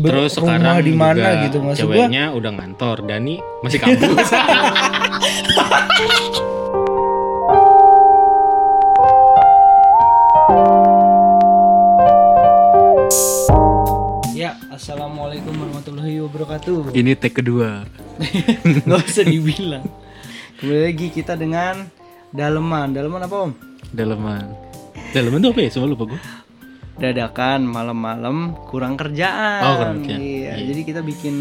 ber- Terus rumah sekarang di mana juga gitu maksud gua ceweknya udah ngantor, Dani masih kampus. ya assalamualaikum warahmatullahi wabarakatuh Ini take kedua. nggak usah dibilang kembali lagi kita dengan daleman daleman apa om Daleman. Daleman tuh apa ya? Coba lupa gue. Dadakan malam-malam kurang kerjaan. Oh, kurang kerjaan. Iya, Iya. jadi kita bikin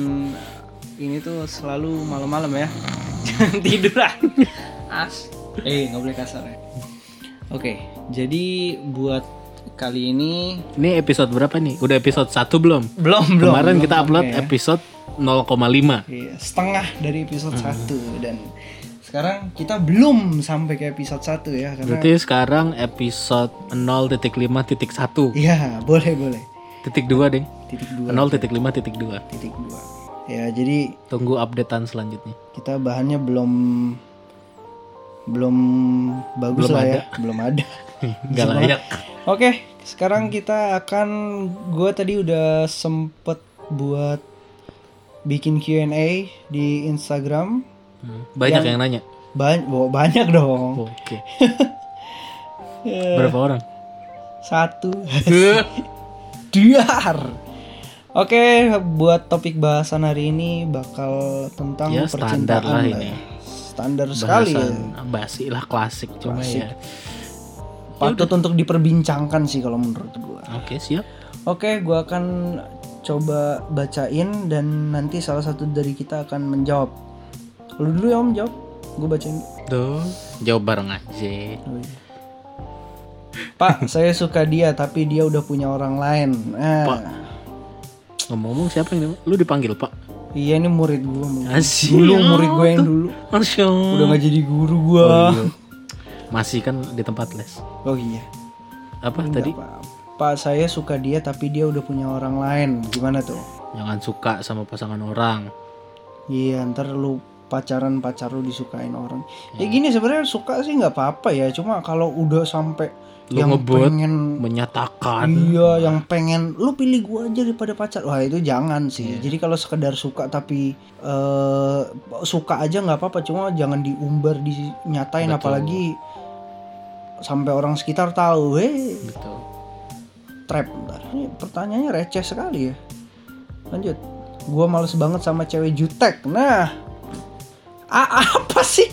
ini tuh selalu malam-malam ya. Jangan tidur ah. As. Eh, nggak boleh kasar ya. Oke, jadi buat kali ini Ini episode berapa nih? Udah episode 1 belum? belum belum. Kemarin belum kita upload ya. episode 0,5. Iya, setengah dari episode Hmm. 1 dan sekarang kita belum sampai ke episode 1 ya karena Berarti sekarang episode 0.5.1. Iya, boleh boleh. Titik 2 deh. Titik 2. 0.5 titik 2. Titik 2. Ya, jadi Tunggu updatean selanjutnya. kita bahannya belum belum bagus Belum lah ada. ya belum ada Gak layak. oke sekarang kita akan gue tadi udah sempet buat bikin Q&A di Instagram Hmm. Banyak yang nanya. banyak banyak dong Oke. Berapa orang? satu diar oke buat topik bahasan hari ini bakal tentang Ya, standar percintaan lah lah ini. ya. standar sekali ya. Bahasan basi lah klasik cuma Klasik. ya. patut untuk diperbincangkan sih kalau menurut gue Oke, siap. Oke, gua akan coba bacain dan nanti salah satu dari kita akan menjawab. Lu dulu ya Om jawab. Gue bacain. Tuh, jawab bareng aja. Oh, iya. Pak, saya suka dia tapi dia udah punya orang lain. Nah, Pak. Ngomong-ngomong siapa yang lu dipanggil, Pak? iya ini murid gua. Om. Asyik. Dulu murid gue yang dulu. Allah. Udah nggak jadi guru gua. Oh, iya. Masih kan di tempat les. Oh iya. Apa Enggak, tadi? Pak. Pak, saya suka dia tapi dia udah punya orang lain. Gimana tuh? Jangan suka sama pasangan orang. Iya, ntar lu pacaran pacar lu disukain orang. Ya gini sebenarnya suka sih nggak apa-apa ya. Cuma kalau udah sampai Lu yang ngebuat pengen menyatakan iya, yang pengen lu pilih gua aja daripada pacar. Wah, itu jangan sih. Iya. Jadi kalau sekedar suka tapi eh suka aja nggak apa-apa, cuma jangan diumbar dinyatain Betul. apalagi sampai orang sekitar tahu. Gitu. trap. Bentar, Ini pertanyaannya receh sekali ya. Lanjut. Gua males banget sama cewek jutek. Nah, a- apa sih?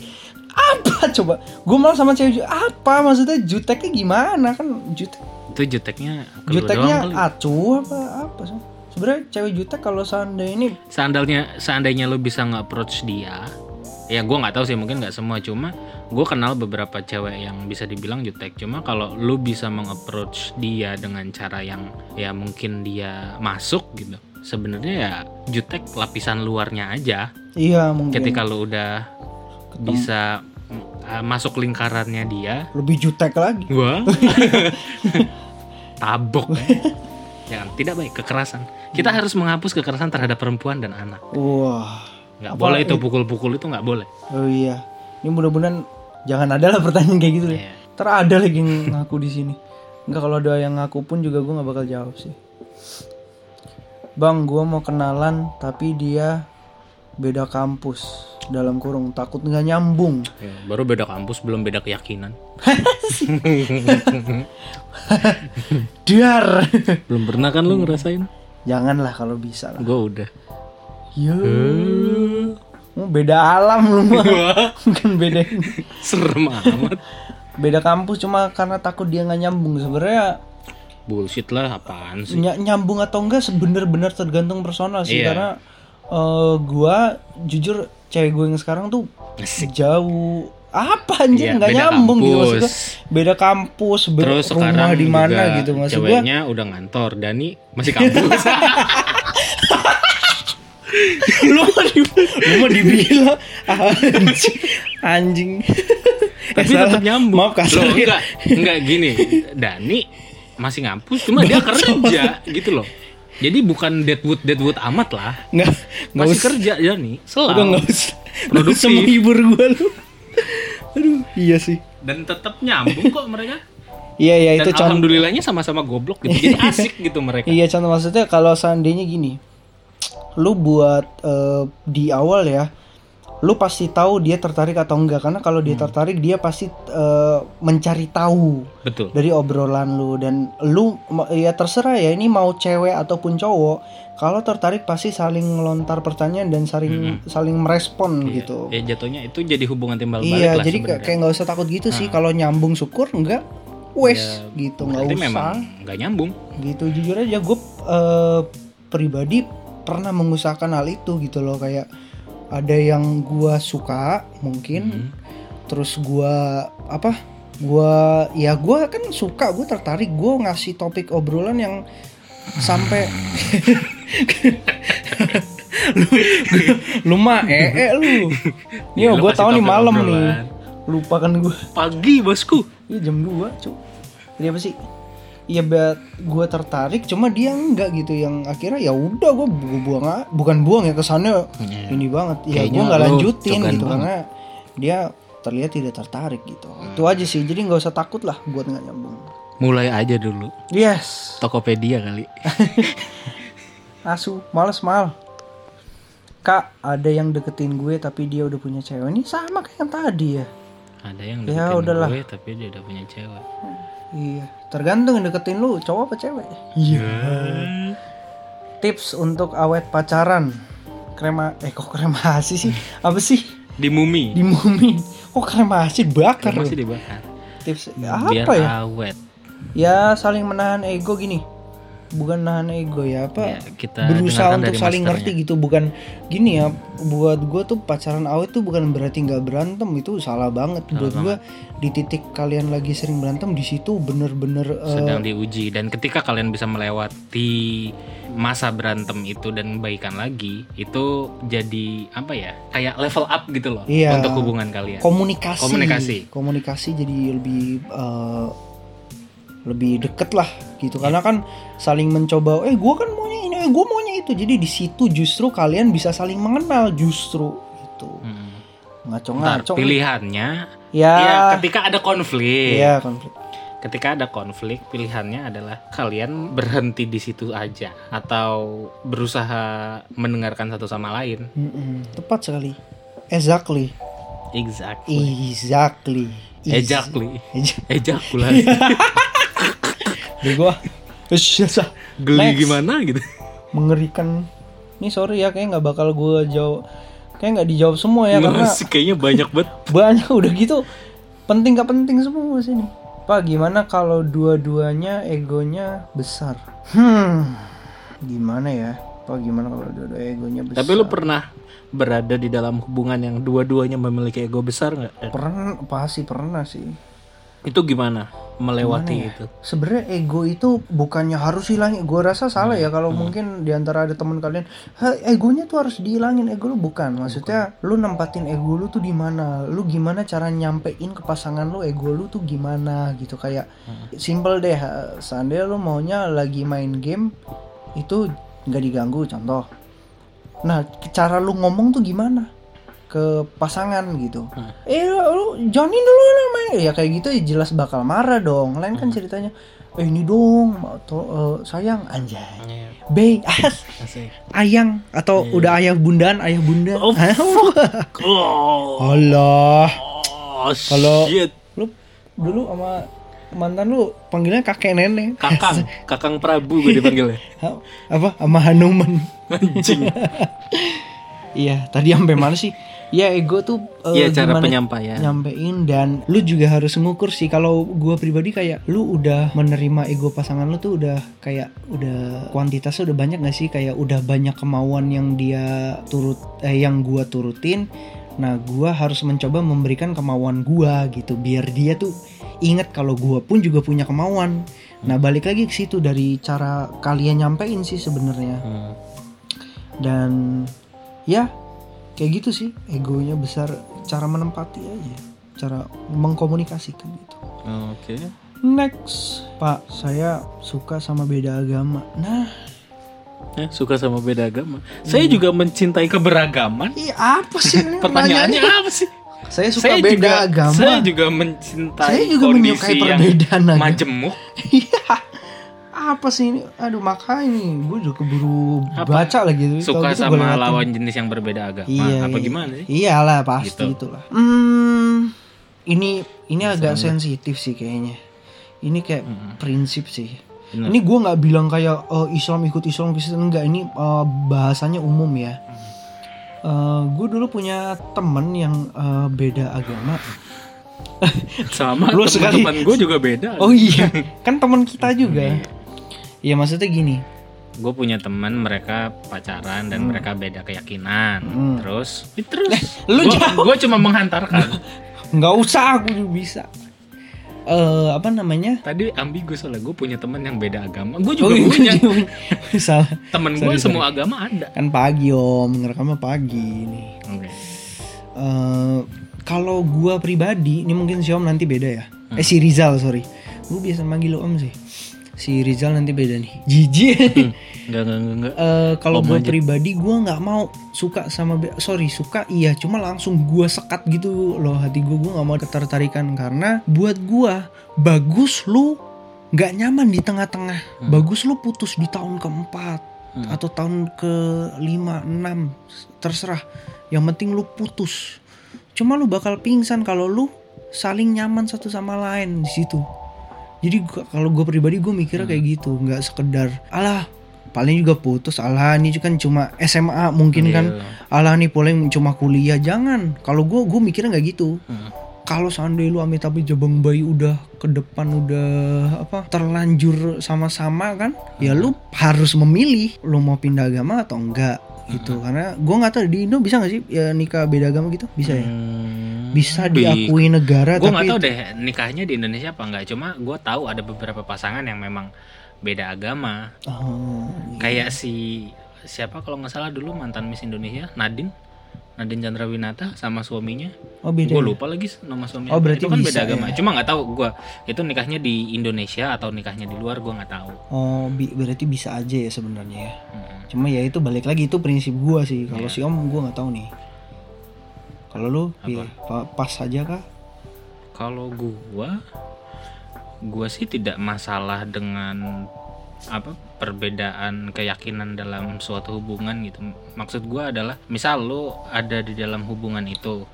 Apa coba? Gue males sama cewek. Apa maksudnya juteknya gimana kan jutek? Itu juteknya Juteknya acuh apa apa sih? Sebenarnya cewek jutek kalau seandainya ini Seandainya seandainya lu bisa nge-approach dia, ya gua nggak tahu sih mungkin nggak semua cuma gue kenal beberapa cewek yang bisa dibilang jutek cuma kalau lu bisa meng-approach dia dengan cara yang ya mungkin dia masuk gitu sebenarnya ya jutek lapisan luarnya aja iya mungkin ketika lu udah bisa mm, uh, masuk lingkarannya dia lebih jutek lagi. gua tabok jangan tidak baik kekerasan kita harus menghapus kekerasan terhadap perempuan dan anak Wah. nggak Apa- boleh itu pukul-pukul itu nggak boleh Oh iya. Ini mudah-mudahan jangan ada lah pertanyaan kayak gitu deh. Iya. Ntar ada lagi ngaku di sini. Enggak kalau ada yang ngaku pun juga gue nggak bakal jawab sih. Bang, gue mau kenalan tapi dia beda kampus dalam kurung takut nggak nyambung. Ya, baru beda kampus belum beda keyakinan Dar. belum pernah kan lu ngerasain Janganlah kalau bisa lah. gue udah Yo. Oh, beda alam lu mah. Bukan beda serem amat Beda kampus cuma karena takut dia nggak nyambung. Sebenarnya bullshit lah apaan sih? Ny- nyambung atau enggak sebener-bener tergantung personal sih Iya. karena eh, gua jujur cewek gue yang sekarang tuh jauh apa anjir? Iya, nggak nyambung gitu kampus. maksudnya beda kampus be- terus rumah di mana gitu maksud gua. ceweknya udah ngantor Dani masih kampus. Lu mau di, lu mau dibilang anjing anjing. Tapi Eh, tetap nyambung. Maaf kasar Loh, ya. enggak enggak gini. Dani masih ngampus cuma dia kerja gitu loh. Jadi bukan deadwood deadwood amat lah. Nggak masih usah kerja Dani udah selalu nggak usah nggak Produktif. usah menghibur gua lu. Aduh iya sih. Dan tetap nyambung kok mereka. Iya iya itu contoh. alhamdulillahnya sama-sama goblok gitu. Jadi asik gitu mereka. Iya contoh maksudnya kalau seandainya gini lu buat eh, di awal ya lu pasti tahu dia tertarik atau enggak. Karena kalau dia tertarik dia pasti eh, mencari tahu betul. dari obrolan lu. Dan lu ya terserah ya ini mau cewek ataupun cowok kalau tertarik pasti saling melontar pertanyaan dan saling saling merespon Iya. gitu. Ya jatuhnya itu jadi hubungan timbal balik iya lah jadi kayak sebenarnya. kayak nggak usah takut gitu sih. Kalau nyambung syukur enggak. Wes gitu nggak usah. memang nggak nyambung. Gitu jujur aja gue eh, pribadi pernah mengusahakan hal itu gitu loh. Kayak ada yang gua suka mungkin terus gua apa gua ya gua kan suka gue tertarik gue ngasih topik obrolan yang sampai lu lu mah eh eh lu gue kasih tahu nih malam nih. obrolan. Lupa kan gue. pagi bosku Iya jam 2 cu Jadi apa sih? Iya buat gue tertarik cuma dia enggak gitu. Yang akhirnya ya udah gue buang bukan buang ya kesannya Iya. ini banget. Ya gue nggak lanjutin gitu banget. karena dia terlihat tidak tertarik gitu. Itu aja sih jadi nggak usah takut lah buat nggak nyambung. Mulai aja dulu. Yes. Tokopedia kali. Asu males mal. Kak ada yang deketin gue tapi dia udah punya cewek. Ini sama kayak yang tadi ya ada yang Ya, deketin udahlah. gue tapi dia udah punya cewek. Iya. Tergantung yang deketin lu cowok apa cewek. Iya. Tips untuk awet pacaran. Krema eh kok kremasi sih? Apa sih? Di mumi. Di mumi. Kok kremasi bakar? Masih dibakar. Tips biar apa ya? awet. Ya saling menahan ego gini bukan nahan ego ya apa Ya, kita berusaha untuk saling masternya. ngerti gitu bukan gini ya buat gue tuh pacaran awet tuh bukan berarti nggak berantem itu salah banget buat gue di titik kalian lagi sering berantem di situ bener-bener eh, sedang diuji dan ketika kalian bisa melewati masa berantem itu dan baikan lagi itu jadi apa ya kayak level up gitu loh Iya. untuk hubungan kalian komunikasi Komunikasi. komunikasi jadi lebih eh, lebih deket lah gitu. Karena kan saling mencoba eh gue kan maunya ini eh gue maunya itu. Jadi di situ justru kalian bisa saling mengenal justru itu Hmm. Ngaco-ngaco. Pilihannya ya. ya ketika ada konflik. Ya konflik. Ketika ada konflik pilihannya adalah kalian berhenti di situ aja atau berusaha mendengarkan satu sama lain. Mm-mm. tepat sekali. Exactly. Exactly. Exactly. Exactly. Eja- ejakulasi Wes, biasa. geli Next. gimana gitu? Mengerikan. Ini sorry ya kayak nggak bakal gue jawab. Kayak nggak dijawab semua ya karena Nggak sih, kayaknya banyak banget. Banyak udah gitu. Penting gak penting semua sini pak gimana kalau dua-duanya egonya besar? Hmm gimana ya? Pak gimana kalau dua-dua egonya besar? Tapi lu pernah berada di dalam hubungan yang dua-duanya memiliki ego besar nggak? pernah pasti pernah sih Itu gimana melewati Gimana ya? itu? sebenarnya ego itu bukannya harus hilangin gue rasa salah ya Hmm. kalau mungkin di antara ada teman kalian "Hah, egonya tuh harus dihilangin ego lu bukan maksudnya lu nempatin ego lu tuh di mana lu gimana cara nyampein ke pasangan lu ego lu tuh gimana gitu kayak Hmm. simple deh eh, seandainya lu maunya lagi main game itu nggak diganggu contoh nah cara lu ngomong tuh gimana ke pasangan gitu. Hmm. eh lu Johnny dulu lah main ya kayak gitu ya jelas bakal marah dong. Lain kan ceritanya eh ini dong atau eh, sayang. Anjay. Iya, Be, as, asik. ayang atau udah ayah bundaan ayah bunda. Oh. Oh, Allah. Oh Kalau- lu dulu sama mantan lu panggilnya kakek nenek. Kakang, Kakang Prabu gue dipanggilnya. Apa? Sama Hanuman. Anjing. iya tadi sampai mana sih ya ego tuh eh, Iya cara gimana penyampaian. nyampein dan lu juga harus mengukur sih. Kalau gua pribadi kayak lu udah menerima ego pasangan lu tuh udah kayak udah kuantitasnya udah banyak gak sih? Kayak udah banyak kemauan yang dia turut eh, yang gua turutin. Nah gua harus mencoba memberikan kemauan gua gitu biar dia tuh ingat kalau gua pun juga punya kemauan. Nah balik lagi ke situ dari cara kalian nyampein sih sebenarnya. Hmm. dan ya kayak gitu sih egonya besar cara menempati aja cara mengkomunikasikan gitu Oke. next pak saya suka sama beda agama nah Ya, suka sama beda agama. Saya juga mencintai keberagaman. iya apa sih ini Pertanyaannya apa sih? saya suka saya beda juga, agama Saya juga mencintai Saya juga kondisi menyukai yang perbedaan agama. majemuk. Iya. apa sih ini? Aduh makanya gue udah keburu Apa? baca lagi. Kalau Suka gitu sama lawan jenis yang berbeda agama. Iya, apa iya. gimana sih? Iyalah pasti Gitu. itulah. Hmm, ini ini agak sensitif sih kayaknya. Ini kayak prinsip sih. Bener. Ini gue nggak bilang kayak oh, Islam ikut Islam Kristen enggak. Ini eh, bahasanya umum ya. gue dulu punya temen yang eh, beda agama. Sama Lu sekali- teman-teman gue juga beda. Oh iya, kan teman kita juga. Iya maksudnya gini. gue punya teman mereka pacaran dan mereka beda keyakinan Hmm. terus terus lu gue gue cuma menghantarkan nggak usah aku juga bisa. Eh apa namanya? tadi ambigu soalnya gue punya teman yang beda agama gue Oh, juga iya, punya. Salah. temen gue Sorry, semua agama ada Kan pagi om, ngerekamnya pagi nih. Oke. Eh kalau gua pribadi, ini mungkin si Om nanti beda ya. Eh si Rizal sorry. Gue biasa manggil lo Om sih. Si Rizal nanti beda nih. Jijik. Enggak, enggak, enggak, enggak. Eh, kalau gue pribadi gue nggak mau suka sama be- sorry suka iya cuma langsung gue sekat gitu loh hati gue gue nggak mau ketertarikan karena buat gue bagus lu nggak nyaman di tengah-tengah bagus lu putus di tahun keempat Hmm. atau tahun ke lima enam terserah yang penting lu putus cuma lu bakal pingsan kalau lu saling nyaman satu sama lain di situ jadi kalau gue pribadi gue mikirnya kayak gitu nggak sekedar alah paling juga putus alah ini kan cuma SMA mungkin kan Iya. alah nih paling cuma kuliah. Jangan. Kalau gue gue mikirnya nggak gitu. Hmm. kalau seandainya lu amit amit jabang bayi udah ke depan udah apa terlanjur sama-sama kan ya lu harus memilih lu mau pindah agama atau enggak gitu. Karena gue nggak tahu di Indo bisa nggak sih ya nikah beda agama gitu? Bisa ya? Hmm, bisa bi- diakui negara gue nggak tahu deh nikahnya di Indonesia apa enggak cuma gue tahu ada beberapa pasangan yang memang beda agama. Oh, iya. kayak si siapa kalau nggak salah dulu mantan Miss Indonesia Nadine Nadine Chandrawinata sama suaminya. Oh beda gue ya? lupa lagi nama suaminya. Oh, berarti itu kan bisa beda agama. ya? cuma nggak tahu gue itu nikahnya di Indonesia atau nikahnya di luar gue nggak tahu. Oh bi- berarti bisa aja ya sebenarnya ya? Mm. cuma ya itu balik lagi itu prinsip gua sih. Kalau Iya. si om gua nggak tahu nih. Kalau lu pa- pas aja kah? Kalau gua gua sih tidak masalah dengan apa perbedaan keyakinan dalam suatu hubungan gitu. Maksud gua adalah misal lu ada di dalam hubungan itu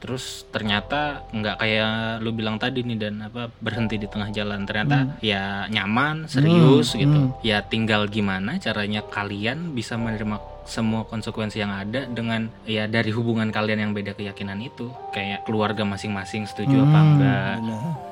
terus ternyata nggak kayak lu bilang tadi nih dan apa berhenti di tengah jalan ternyata ya nyaman serius Hmm, gitu hmm. ya tinggal gimana caranya kalian bisa menerima semua konsekuensi yang ada dengan ya dari hubungan kalian yang beda keyakinan itu kayak keluarga masing-masing setuju apa Hmm, enggak benar.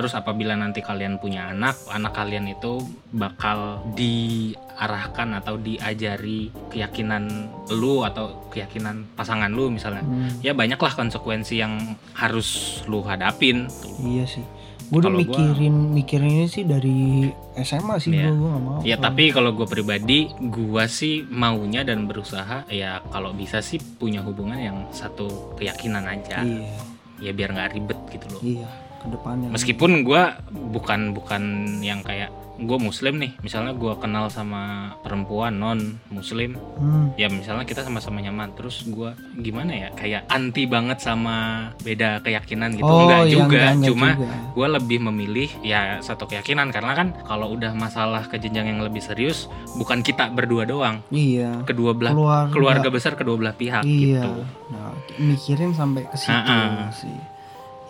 Terus apabila nanti kalian punya anak anak kalian itu bakal diarahkan atau diajari keyakinan lu atau keyakinan pasangan lu misalnya Hmm, ya banyaklah konsekuensi yang harus lu hadapin tuh. iya sih gue udah Kalau gua- mikirin mikirin ini sih dari SMA sih Iya. gua gua nggak mau Ya tapi kalau gue pribadi, gua sih maunya dan berusaha ya kalau bisa sih punya hubungan yang satu keyakinan aja. iya Ya biar nggak ribet gitu loh. iya ke depannya Meskipun gua bukan bukan yang kayak gue muslim nih, misalnya gua kenal sama perempuan non muslim, hmm, ya misalnya kita sama-sama nyaman, terus gua gimana ya? Kayak anti banget sama beda keyakinan gitu, Oh, enggak iya, juga, enggak, enggak cuma gue lebih memilih ya satu keyakinan. Karena kan kalau udah masalah ke jenjang yang lebih serius bukan kita berdua doang. Iya. Kedua belah Keluarga. keluarga besar kedua belah pihak iya. gitu. Nah mikirin sampai ke situ sih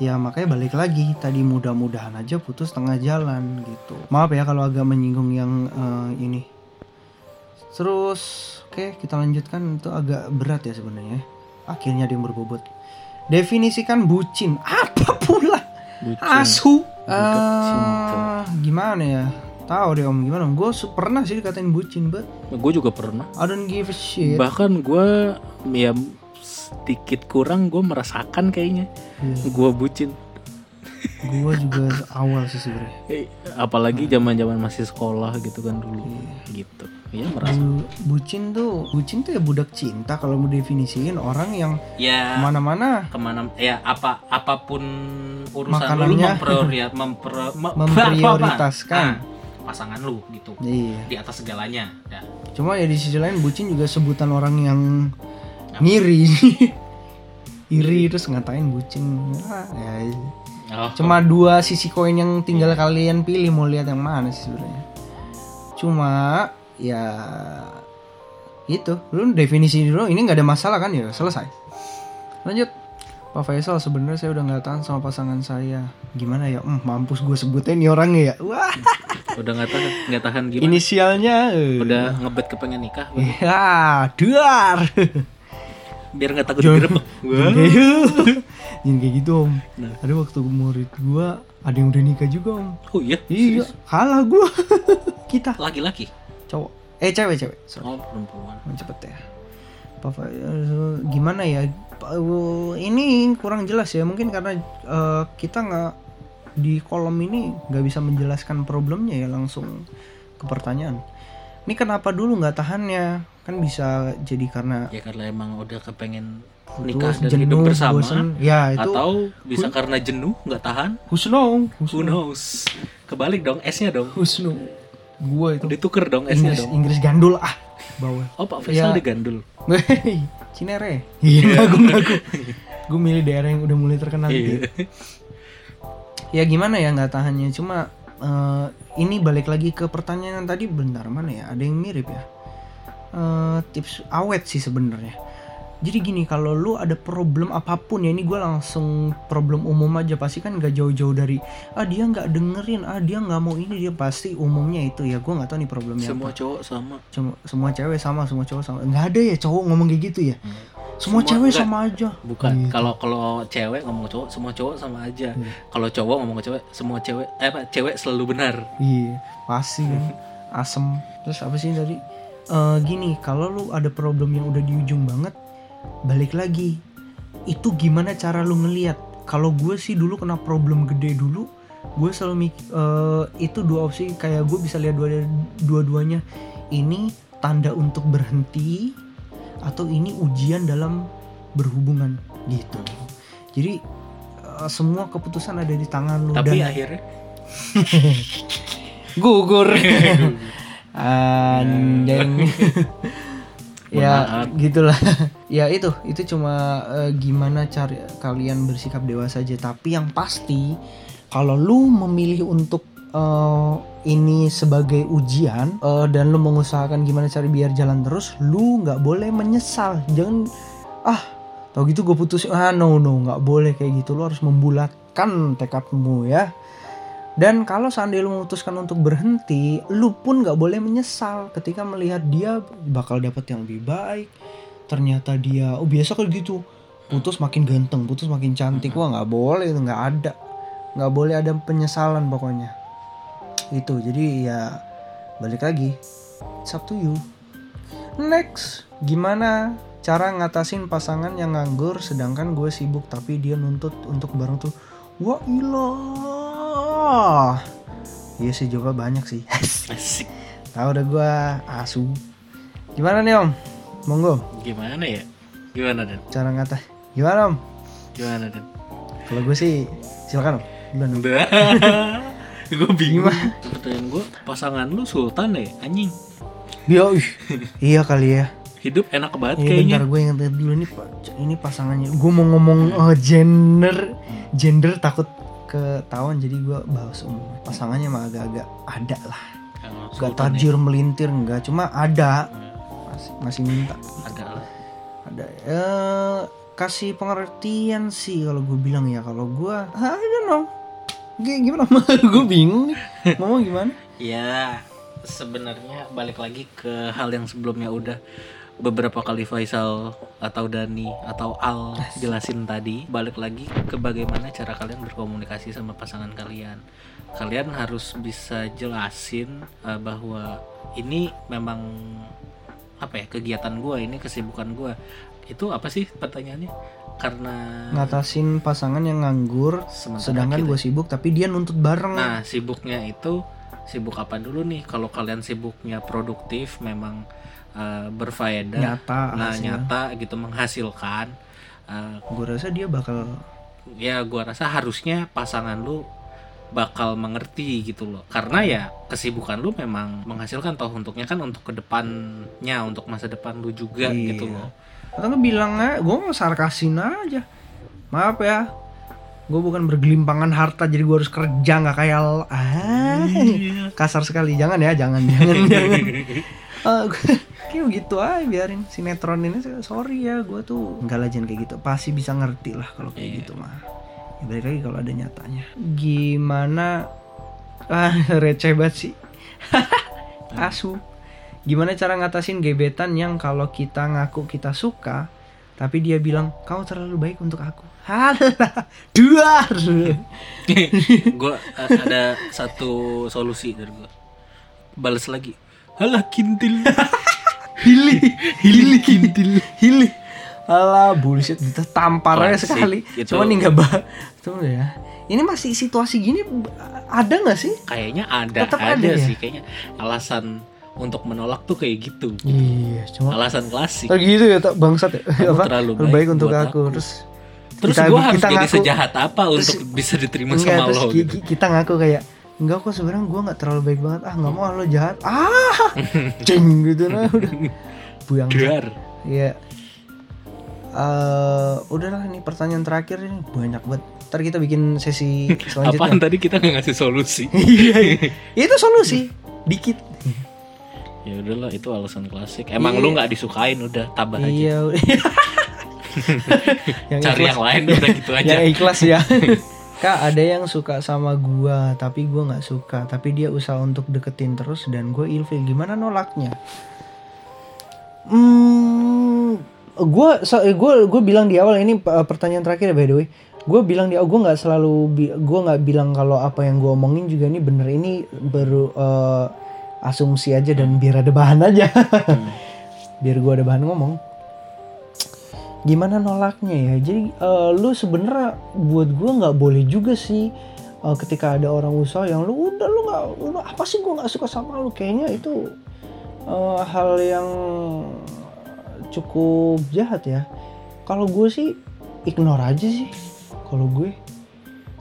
ya makanya balik lagi tadi mudah-mudahan aja putus tengah jalan gitu. Maaf ya kalau agak menyinggung yang eh, ini. Terus oke kita lanjutkan. Itu agak berat ya sebenarnya. Akhirnya yang berbobot. Definisikan bucin. Apa pula? Bucin. asu. Ah, gimana ya? Tahu deh om gimana? Gue pernah sih dikatain bucin but gue juga pernah. I don't give a shit. Bahkan gue ya sedikit kurang gue merasakan kayaknya. Iya. gue bucin. Gue juga awal sih sebenarnya. Eh, apalagi zaman zaman masih sekolah gitu kan dulu. Iya. gitu. Ya merasa Bu- bucin tuh bucin tuh ya budak cinta kalau mau definisiin orang yang ya. ke mana-mana. Ke mana ya apa apa pun urusan lu, lu Makanannya. mempriori- mempre- me- Memprioritaskan. Ah, pasangan lu gitu. Iya. Di atas segalanya ya. cuma ya di sisi lain bucin juga sebutan orang yang ngiri. Iri terus ngatain bucin. Ah, ya, Oh, cuma dua sisi koin yang tinggal kalian pilih mau lihat yang mana sih sebenarnya. Cuma ya itu. Lu definisi dulu ini nggak ada masalah kan? Ya selesai. Lanjut. Pak Faisal sebenarnya saya udah nggak tahan sama pasangan saya. Gimana ya? Hmm, mampus gue sebutin nih orangnya ya. Wah. Udah nggak tahan, nggak tahan gimana? inisialnya eh. Udah ngebet kepengen nikah, ya duar biar nggak takut digerebek. Jangan kayak- Jangan kayak gitu om. Nah. Ada waktu murid gua Ada yang udah nikah juga om. Oh iya, Iya kalah gua. Kita. Laki-laki. cowok. Eh cewek cewek. Sorry. Oh perempuan. Cepet ya. Papa eh, Gimana ya? Eh, Ini kurang jelas ya. Mungkin karena eh, Kita nggak Di kolom ini nggak bisa menjelaskan problemnya ya Langsung ke pertanyaan Ini kenapa dulu nggak tahannya Kan bisa jadi karena Ya karena emang udah kepengen nikah dan hidup bersama. bosen. Ya itu Atau bisa karena jenuh nggak tahan. Husno Who knows? Kebalik dong, S-nya dong. Husnu Gua itu Dituker dong S-nya Inggris dong. Inggris gandul ah bawah Oh Pak Faisal Ya. digandul. Wey, Cinere Iya ngaku ngaku Gue milih daerah yang udah mulai terkenal gitu. Iya. Ya gimana ya nggak tahannya Cuma eh, Ini balik lagi ke pertanyaan tadi Bentar mana ya? Ada yang mirip ya? Eh, Tips awet sih sebenarnya. Jadi gini kalau lu ada problem apa pun ya ini gue langsung problem umum aja. Pasti kan nggak jauh-jauh dari ah dia nggak dengerin ah dia nggak mau ini dia pasti umumnya itu ya. Gue nggak tahu nih problemnya Semua apa. cowok sama. Cuma, semua cewek sama semua cowok sama. Nggak ada ya cowok ngomong kayak gitu ya. Hmm. Semua- cewek enggak. sama aja Bukan. Gitu. Kalau kalau cewek ngomong cowok, semua cowok sama aja. Iya. Kalau cowok ngomong ke cewek, semua cewek eh apa cewek selalu benar. iya pasti kan asem terus apa sih tadi Eh, gini kalau lu ada problem yang udah di ujung banget balik lagi itu gimana cara lu ngelihat kalau gue sih dulu kena problem gede dulu gue selalu mik eh, itu dua opsi kayak gue bisa lihat dua dua-duanya ini tanda untuk berhenti atau ini ujian dalam berhubungan gitu. Jadi eh, semua keputusan ada di tangan lu Tapi dan akhirnya? Gugur. Anjing. Ya. Mohon gitulah. Ya itu. Itu cuma eh, gimana cari kalian bersikap dewasa aja. Tapi yang pasti kalau lu memilih untuk eh, ini sebagai ujian eh, dan lu mengusahakan gimana cari biar jalan terus lu nggak boleh menyesal. Jangan ah tau gitu gue putus. Ah no no nggak boleh kayak gitu. Lu harus membulatkan tekadmu ya. Dan kalau seandainya lu memutuskan untuk berhenti, lu pun nggak boleh menyesal ketika melihat dia bakal dapat yang lebih baik. Ternyata dia, oh biasa kayak gitu, putus makin ganteng, putus makin cantik, wah nggak boleh itu nggak ada, nggak boleh ada penyesalan pokoknya. Itu jadi ya balik lagi, it's up to you. Next, gimana cara ngatasin pasangan yang nganggur sedangkan gue sibuk tapi dia nuntut untuk bareng tuh Wah ilah Iya sih jawab banyak sih asik. Tahu udah gue asu Gimana nih om? Monggo Gimana ya? Gimana dan? cara ngata Gimana om? Gimana dan? Kalau gue sih silakan om Duluan. gue bingung. Gimana? Pertanyaan gue, pasangan lu sultan deh, anjing. Iya, ih. iya kali ya Hidup enak banget Ini kayaknya. bentar gue yang dulu nih Pak. Ini pasangannya Gue mau ngomong eh, gender Gender takut ketahuan jadi gue bahas umum Pasangannya mah agak-agak ada lah Gak sultan tajir melintir enggak Cuma ada ya. Masih, masih minta Ada lah. ada eh kasih pengertian sih kalau gue bilang ya kalau gue I don't know gimana? Gue bingung nih. Ngomong gimana? Ya, sebenarnya balik lagi ke hal yang sebelumnya udah beberapa kali Faisal atau Dani atau Al jelasin tadi. Balik lagi ke bagaimana cara kalian berkomunikasi sama pasangan kalian. Kalian harus bisa jelasin eh, bahwa ini memang apa ya kegiatan gue ini kesibukan gue itu apa sih pertanyaannya karena ngatasin pasangan yang nganggur sementara sedangkan gue sibuk tapi dia nuntut bareng Nah, sibuknya itu sibuk apa dulu nih? Kalau kalian sibuknya produktif, memang uh, berfaedah, nyata nah hasilnya. nyata gitu menghasilkan. Uh, gue rasa dia bakal ya, gua rasa harusnya pasangan lu bakal mengerti gitu loh. Karena ya kesibukan lu memang menghasilkan toh untuknya kan untuk ke depannya, untuk masa depan lu juga Iya. gitu loh. Atau nggak bilang aja gue mau sarkasin aja. Maaf ya gue bukan bergelimpangan harta jadi gue harus kerja nggak kayak ah kasar sekali. Jangan ya jangan jangan jangan. Eh, gua- kayak gitu aja biarin. Sinetron ini sorry ya gue tuh nggak lajan kayak gitu. Pasti bisa ngerti lah kalau kayak gitu mah. Ya, balik lagi kalau ada nyatanya. Gimana? Ah receh banget sih. Asu gimana cara ngatasin gebetan yang kalau kita ngaku kita suka tapi dia bilang kamu terlalu baik untuk aku. Halah duar. Gue ada satu solusi dari gue balas lagi. Halah kintil. Hili hili kintil. Hili Alah bullshit. Gitu tampar aja sekali. Itu- Cuman nih nggak bah Tuh ya. Ini masih situasi gini Ada nggak sih? kayaknya ada Tetap ada, ada ya? sih kayaknya. Alasan untuk menolak tuh kayak gitu Iya cuma alasan klasik gitu ya tak bangsat ya Apa? terlalu baik baik untuk aku aku. Terus terus kita- gue harus kita jadi ngaku- sejahat apa terus- untuk bisa diterima Enggak, sama lo gitu ki- kita ngaku kayak enggak kok sebenarnya gue nggak terlalu baik banget ah nggak mau lo jahat ah ceng gitu nah udah buyang Dar. Iya. Eh, udahlah ini pertanyaan terakhir ini banyak banget. Ntar kita bikin sesi apaan selanjutnya. tadi kita nggak ngasih solusi Iya, iya. itu solusi. Dikit. Ya udahlah itu alasan klasik emang Iya. lu nggak disukain udah tabah aja Iya. yang cari ikhlas, yang lain udah gitu aja yang ikhlas ya. Kak, ada yang suka sama gua, tapi gua nggak suka. Tapi dia usaha untuk deketin terus dan gue ilfil. Gimana nolaknya? Hmm, gua so, eh, gua gue bilang di awal ini uh, pertanyaan terakhir ya by the way. Gue bilang di gue nggak selalu gua nggak bilang kalau apa yang gue omongin juga ini bener ini baru uh, asumsi aja dan biar ada bahan aja. biar gua ada bahan ngomong. Gimana nolaknya ya? Jadi eh, lu sebenarnya buat gua nggak boleh juga sih eh, ketika ada orang usaha yang lu udah lu nggak lu apa sih gua nggak suka sama lu? Kayaknya itu eh, hal yang cukup jahat ya. Kalau gue sih ignore aja sih kalau gue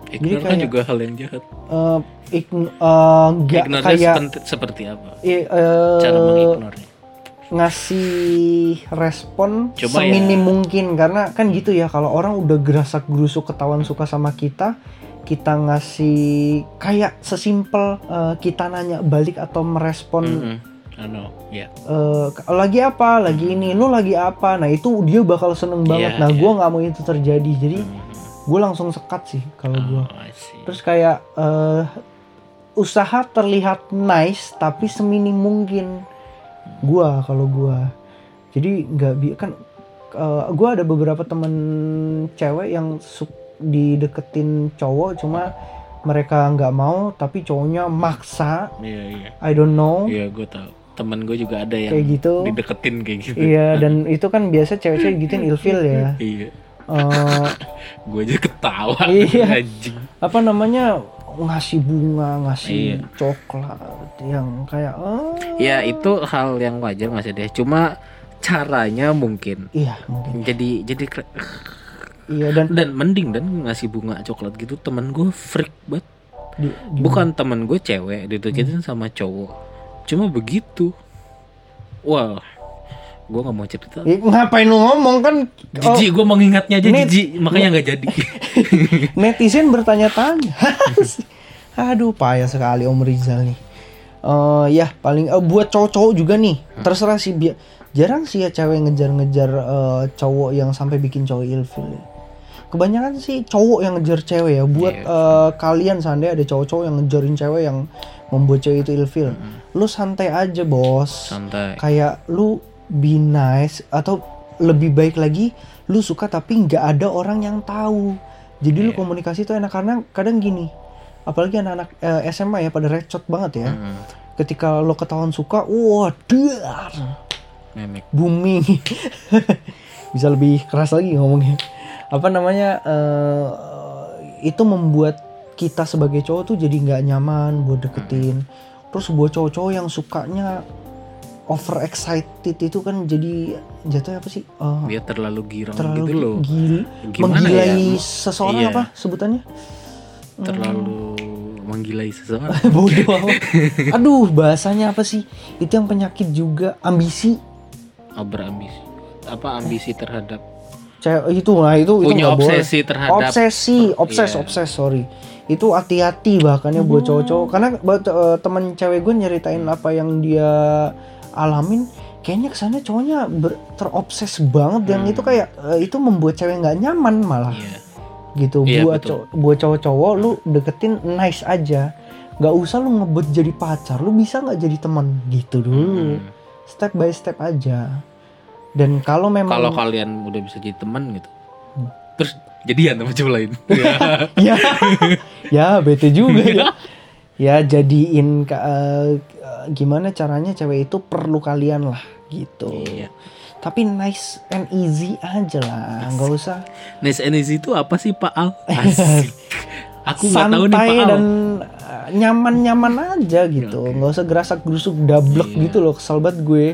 Ignore kan kayak- juga hal yang jahat. Eh ign- eh, nggak Ignore kayak seperti apa? I- eh, cara mengignornya ngasih respon Coba seminim ya. mungkin. Karena kan gitu ya kalau orang udah gerasak gerusuk ketahuan suka sama kita kita ngasih kayak sesimpel eh, kita nanya balik atau merespon. I know ya eh, lagi apa lagi ini lu lagi apa. Nah itu dia bakal seneng banget. Iya, nah iya. gua nggak mau itu terjadi. Jadi gue langsung sekat sih kalau Oh, see. terus kayak eh, usaha terlihat nice tapi seminim mungkin gua kalau gua. Jadi nggak bi kan eh, gua ada beberapa temen cewek yang suk dideketin cowok cuma mereka nggak mau tapi cowoknya maksa. Iya iya. I don't know. Iya gue tahu. Temen gue juga ada yang kayak gitu. dideketin kayak gitu. Iya dan itu kan biasa cewek-cewek gituin ilfil ya. Iya Eh, gue aja ketawa Iya. anjing. Apa namanya? Ngasih bunga ngasih Iya. coklat yang kayak oh. Ya itu hal yang wajar sih deh? Cuma caranya mungkin. Iya mungkin. Jadi jadi iya dan dan mending dan ngasih bunga coklat gitu temen gue freak banget. Di- di- bukan temen gue cewek dideketin sama cowok. Cuma begitu. Wah gue nggak mau cerita. Eh, ngapain lu ngomong kan? Oh, jijik gue mengingatnya aja Ini- jijik makanya nggak jadi. Netizen bertanya-tanya. Aduh payah sekali Om Rizal nih. Eh ya paling eh, buat cowok-cowok juga nih. Terserah sih biar jarang sih ya cewek ngejar-ngejar eh, cowok yang sampai bikin cowok ilfil ya. kebanyakan sih cowok yang ngejar cewek ya. Buat Iya. eh, kalian seandainya ada cowok-cowok yang ngejarin cewek yang membuat cewek itu ilfil lu santai aja bos. Santai. Kayak lu be nice atau lebih baik lagi lu suka tapi nggak ada orang yang tahu. Jadi lu Iya. komunikasi itu enak karena kadang gini apalagi anak-anak eh, SMA ya pada recot banget ya. Hmm, ketika lo ketahuan suka wah dar booming. Bisa lebih keras lagi ngomongnya. Apa namanya eh, itu membuat kita sebagai cowok tuh jadi nggak nyaman buat deketin. Terus buat cowok-cowok yang sukanya over excited itu kan jadi jatuhnya apa sih? Eh, dia terlalu girang terlalu gitu loh. gil- Gimana menggilai ya? seseorang Iya. apa sebutannya? Terlalu menggilai seseorang. Bodoh amat. aduh bahasanya apa sih? Itu yang penyakit juga. Ambisi. Oh, berambisi apa ambisi terhadap? Cewek itu nah itu itu Punya boleh. obsesi terhadap- obsesi obses Iya. obses sorry. Itu hati-hati bahkan ya buat cowok-cowok. Karena buat eh, temen cewek gue nyeritain apa yang dia alamin kayaknya ke sana cowoknya ber- terobses banget yang itu kayak eh, itu membuat cewek nggak nyaman malah Iya. gitu Iya, buat betul. cow- buat cowok-cowok lu deketin nice aja nggak usah lu ngebet jadi pacar lu bisa nggak jadi teman gitu dulu Hmm. step by step aja dan kalau memang Kalau kalian udah bisa jadi teman gitu. Hmm. Terus jadian sama cowok lain. ya ya bete juga ya ya jadiin eh, gimana caranya cewek itu perlu kalian lah gitu Iya. tapi nice and easy aja lah nggak usah Nice and easy itu apa sih Pak Al? Asik. Aku nggak tahu nih Pak Al. dan nyaman nyaman aja gitu nggak usah gerasak gerusuk dablek Iya. gitu loh kesel banget gue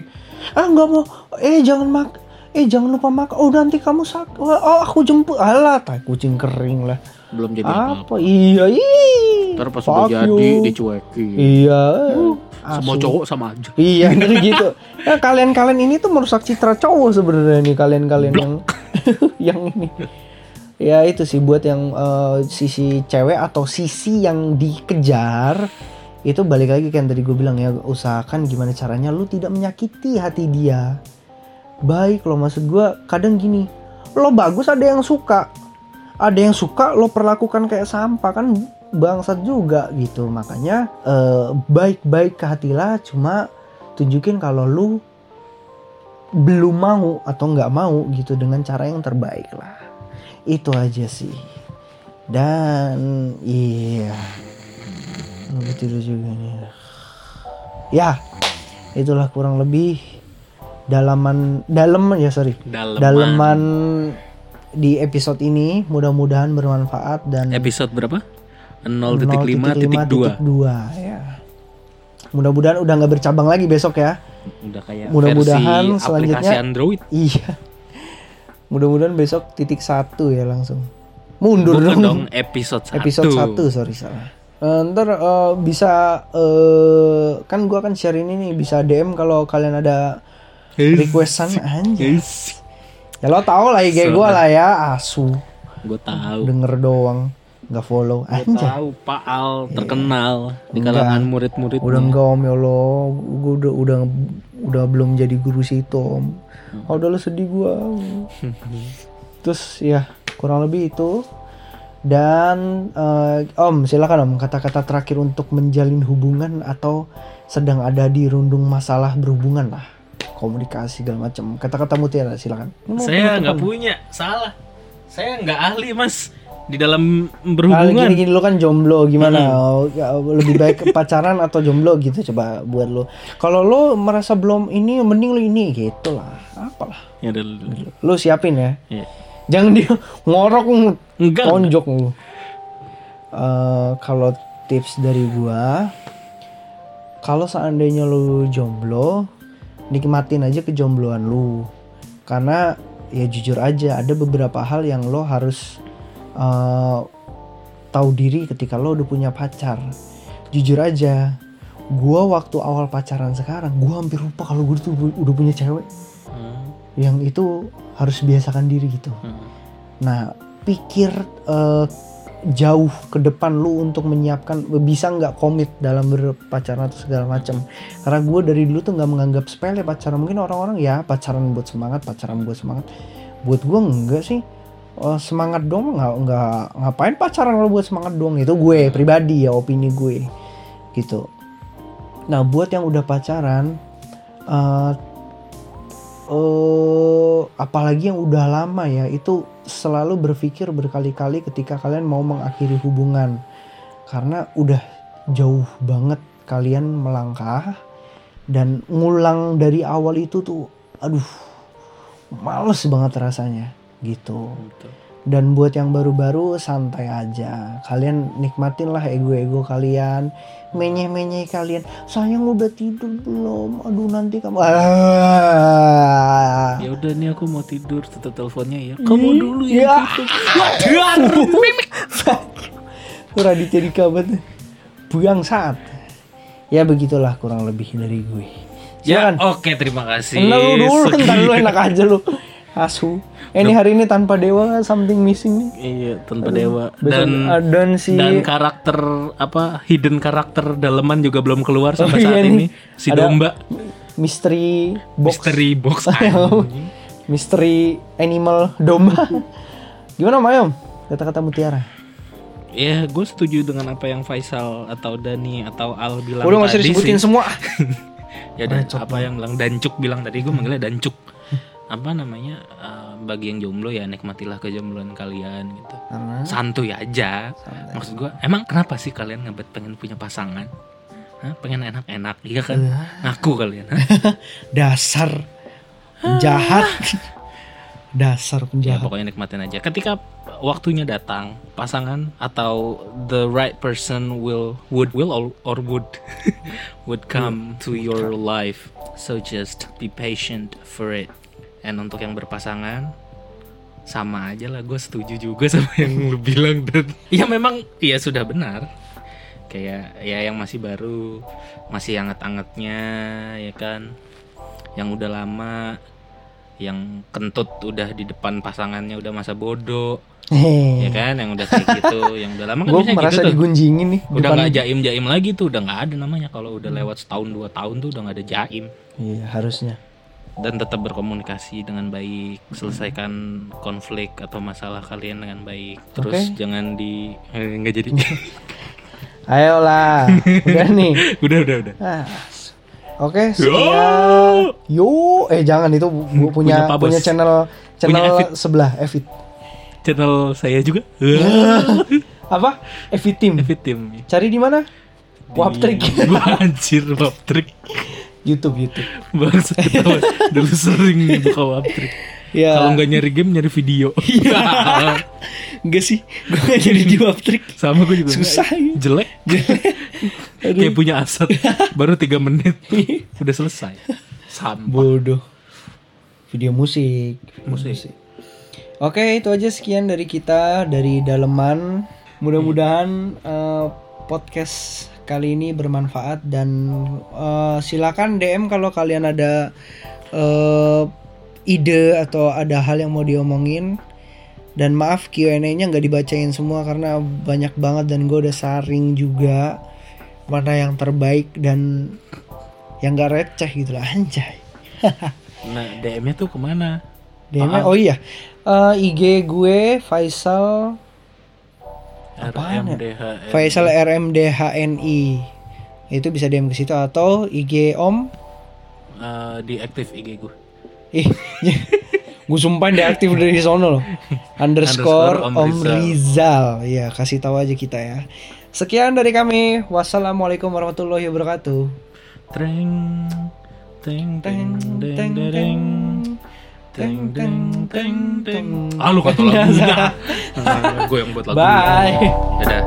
ah nggak mau eh jangan mak eh jangan lupa makan oh nanti kamu sak oh aku jemput alah tai kucing kering lah Belum jadi apa. apa iya ih Ntar pas udah jadi dicuekin. iya Semua asu. cowok sama aja. iya gitu gitu nah, kalian kalian ini tuh merusak citra cowok sebenarnya nih kalian kalian yang yang ini ya itu sih buat yang eh, sisi cewek atau sisi yang dikejar itu balik lagi kan tadi gue bilang ya usahakan gimana caranya lu tidak menyakiti hati dia baik loh maksud gue kadang gini lo bagus ada yang suka ada yang suka lo perlakukan kayak sampah kan bangsat juga gitu. Makanya eh, baik-baik ke hati lah cuma tunjukin kalau lu belum mau atau nggak mau gitu dengan cara yang terbaik lah. Itu aja sih. Dan iya. Lu tidur juga nih. Ya itulah kurang lebih dalaman dalam ya sorry. Daleman. daleman di episode ini mudah-mudahan bermanfaat dan Episode berapa? 0.5.2 0.5.2 ya. Mudah-mudahan udah nggak bercabang lagi besok ya. Udah kayak Mudah-mudahan versi selanjutnya- aplikasi Android. iya. Mudah-mudahan besok titik satu ya langsung. Mundur Bukan dong, dong episode 1. episode 1 sorry salah. Eh, ntar eh, bisa eh, kan gua akan share ini nih bisa DM kalau kalian ada requestan anjir ya lo tau lah IG gua lah ya asu. Gue tahu. denger doang nggak follow. Gue tahu Pak Al terkenal di Enggak. kalangan murid-murid. udah enggak om ya Allah. Gua udah udah udah belum jadi guru situ om. Oh, udah lo sedih gua. Terus ya kurang lebih itu. Dan eh, om silakan om kata-kata terakhir untuk menjalin hubungan atau sedang ada di rundung masalah berhubungan lah komunikasi segala macam. Kata-kata mutiara silakan. Mau Saya nggak punya, salah. Saya nggak ahli mas di dalam berhubungan. gini-gini lo kan jomblo gimana? Ya, lebih baik pacaran atau jomblo gitu coba buat lo. Kalau lo merasa belum ini mending lo ini gitu lah. Apalah. Ya lo siapin ya. Iya. jangan dia ngorok Enggak. tonjok lu Eh, kalau tips dari gua kalau seandainya lu jomblo nikmatin aja kejombloan lu. Karena ya jujur aja ada beberapa hal yang lo harus eh, tahu diri ketika lo udah punya pacar. Jujur aja gua waktu awal pacaran sekarang gua hampir lupa kalau gue tuh udah punya cewek. Hmm, yang itu harus biasakan diri gitu. Hmm. Nah, pikir eh, jauh ke depan lu untuk menyiapkan bisa nggak komit dalam berpacaran atau segala macam. Karena gue dari dulu tuh nggak menganggap sepele pacaran. Mungkin orang-orang ya pacaran buat semangat, pacaran buat semangat. Buat gue enggak sih. Eh, semangat dong nggak nggak ngapain pacaran kalau buat semangat dong itu gue pribadi ya opini gue gitu. Nah buat yang udah pacaran eh eh apalagi yang udah lama ya itu selalu berpikir berkali-kali ketika kalian mau mengakhiri hubungan karena udah jauh banget kalian melangkah dan ngulang dari awal itu tuh aduh males banget rasanya gitu Gitu. Dan buat yang baru-baru santai aja kalian nikmatin lah ego-ego kalian menye-menye kalian sayang udah tidur belum aduh nanti kamu ah. Ya udah nih aku mau tidur, tutup teleponnya ya. Kamu dulu ya. ya. Raditya Dika banget Buyang saat Ya begitulah kurang lebih dari gue Ya, Silakan oke terima kasih. Entar lu dulu Sekian. Entar lu enak aja lu Asu Eh, ini hari ini tanpa dewa something missing nih. Iya, tanpa dewa. Besok Dan Adon si dan karakter apa hidden karakter daleman juga belum keluar sampai Oh, iya saat nih. ini. Si Ada domba mystery box, misteri box Oh. mystery animal domba. Gimana Mayom? Kata-kata mutiara. Ya, gue setuju dengan apa yang Faisal atau Dani atau Al bilang Udah tadi disebutin sih. semua. ya dan apa yang bilang Dancuk bilang tadi gue manggilnya Dancuk. Apa namanya? eh, bagi yang jomblo ya nikmatilah kejombloan kalian gitu. Karena Santuy aja. Maksud gue, emang kenapa sih kalian ngebet pengen punya pasangan? Hah? Pengen enak-enak, iya kan? Ngaku kalian. dasar penjahat. dasar ya penjahat. pokoknya nikmatin aja. Ketika waktunya datang, pasangan atau the right person will would will or, or would would come to your life. So just be patient for it. And untuk yang berpasangan sama aja lah gue setuju juga sama yang lu bilang dan ya memang iya sudah benar. Kayak ya yang masih baru masih anget-angetnya ya kan? Yang udah lama yang kentut udah di depan pasangannya udah masa bodoh ya Hehehe. kan? Yang udah kayak gitu yang udah lama kan Gue merasa gitu tuh. digunjingin nih udah depan- nggak jaim jaim lagi tuh udah nggak ada namanya. Kalau udah lewat setahun dua tahun tuh udah nggak ada jaim. Iya harusnya. Dan tetap berkomunikasi dengan baik selesaikan konflik atau masalah kalian dengan baik terus Oke. jangan di eh, nggak jadi Ayolah, udah nih. udah udah udah Ah, Oke, sekian. Yo, eh jangan itu bu- bu- punya Punya punya channel channel Evit. sebelah Evit. channel saya juga Apa? Evit Team. Evit Team Cari di mana? Waptrik. Anjir Waptrik YouTube YouTube. Bangsa ketawa Dulu sering buka Waptrik Ya. Kalau nggak nyari game nyari video enggak sih, gue gak jadi di Waptrik. Sama gue juga Susah, ya. Jelek Kayak punya aset Baru 3 menit Udah selesai Sampah Bodoh. Video musik. Musik. Oke, itu aja sekian dari kita dari daleman. Mudah-mudahan eh, podcast kali ini bermanfaat dan eh, silakan DM kalau kalian ada eh, ide atau ada hal yang mau diomongin. Dan maaf Q&A-nya nggak dibacain semua karena banyak banget dan gue udah saring juga mana yang terbaik dan yang gak receh gitu lah anjay. Nah DM-nya tuh ke mana? DM-nya, oh iya Eh, IG gue Faisal Apaan ya? Faisal RMDHNI itu bisa DM ke situ atau IG Om? Eh, Di aktif IG gue ih gue sumpah dia aktif dari sono loh. Underscore Underscore Om Om Rizal. Ya kasih tahu aja kita ya. Sekian dari kami. Wassalamualaikum warahmatullahi wabarakatuh. Treng Teng teng Teng teng Teng teng Teng teng teng teng Ah lu kata lagunya Gue yang buat lagunya bye. Dadah